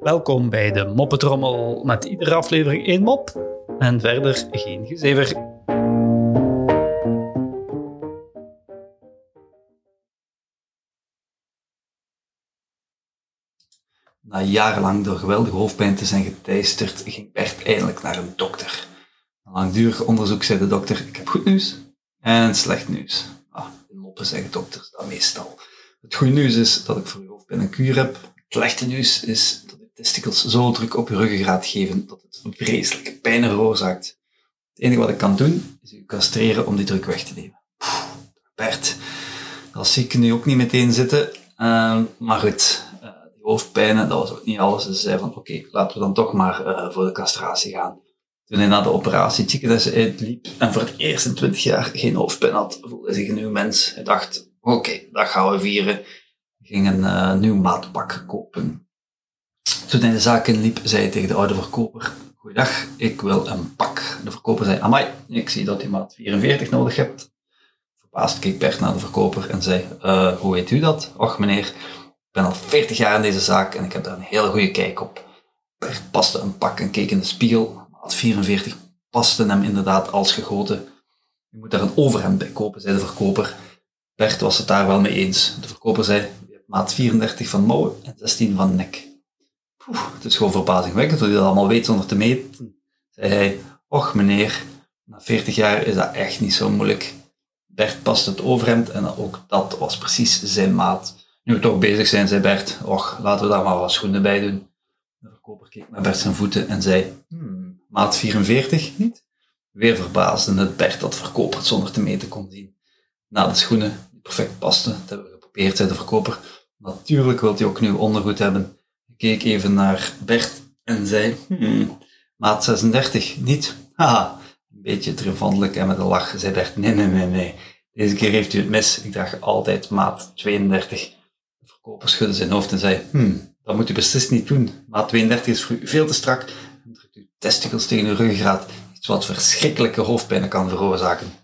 Welkom bij de Moppetrommel met iedere aflevering één mop en verder geen gezever. Na jarenlang door geweldige hoofdpijn te zijn geteisterd, ging Bert eindelijk naar een dokter. Na langdurig onderzoek zei de dokter, ik heb goed nieuws en slecht nieuws. Ah, moppen zeggen dokters dat meestal. Het goede nieuws is dat ik voor uw hoofdpijn een kuur heb. Het slechte nieuws is dat de testikels zo druk op uw ruggengraat geven dat het vreselijke pijn veroorzaakt. Het enige wat ik kan doen, is u castreren om die druk weg te nemen. Poeh, Bert, dat zie ik nu ook niet meteen zitten. Uh, maar goed, uh, die hoofdpijnen, dat was ook niet alles. Dus ze zei van, oké, laten we dan toch maar uh, voor de castratie gaan. Toen hij na de operatie ziekenhuis uitliep en voor het eerst in twintig jaar geen hoofdpijn had, voelde hij zich een nieuw mens. Hij dacht, oké, dat gaan we vieren. Hij ging een nieuw maatpak kopen. Toen hij de zaak inliep, zei hij tegen de oude verkoper, Goeiedag, ik wil een pak. De verkoper zei, amai, ik zie dat je maat 44 nodig hebt. Verbaasd keek Bert naar de verkoper en zei, uh, hoe weet u dat? Och meneer, ik ben al 40 jaar in deze zaak en ik heb daar een hele goede kijk op. Bert paste een pak en keek in de spiegel. Maat 44 paste hem inderdaad als gegoten. Je moet daar een overhemd bij kopen, zei de verkoper. Bert was het daar wel mee eens. De verkoper zei, maat 34 van mouwen en 16 van nek. Poeh, het is gewoon verbazingwekkend dat hij dat allemaal weet zonder te meten. Zei hij, och meneer, na 40 jaar is dat echt niet zo moeilijk. Bert past het overhemd en ook dat was precies zijn maat. Nu we toch bezig zijn, zei Bert, och, laten we daar maar wat schoenen bij doen. De verkoper keek naar Bert zijn voeten en zei, hmm, maat 44, niet? Weer verbaasde het Bert dat verkoper het zonder te meten kon zien. Na de schoenen, die perfect pasten, dat hebben we geprobeerd, zei de verkoper. Natuurlijk wilt hij ook nu ondergoed hebben keek even naar Bert en zei, hmm, maat 36, niet? Haha, een beetje triomfantelijk en met een lach zei Bert, nee, nee, nee, nee. Deze keer heeft u het mis, ik draag altijd maat 32. De verkoper schudde zijn hoofd en zei, hmm, dat moet u beslist niet doen. Maat 32 is voor u veel te strak en drukt uw testicles tegen uw ruggengraat, iets wat verschrikkelijke hoofdpijnen kan veroorzaken.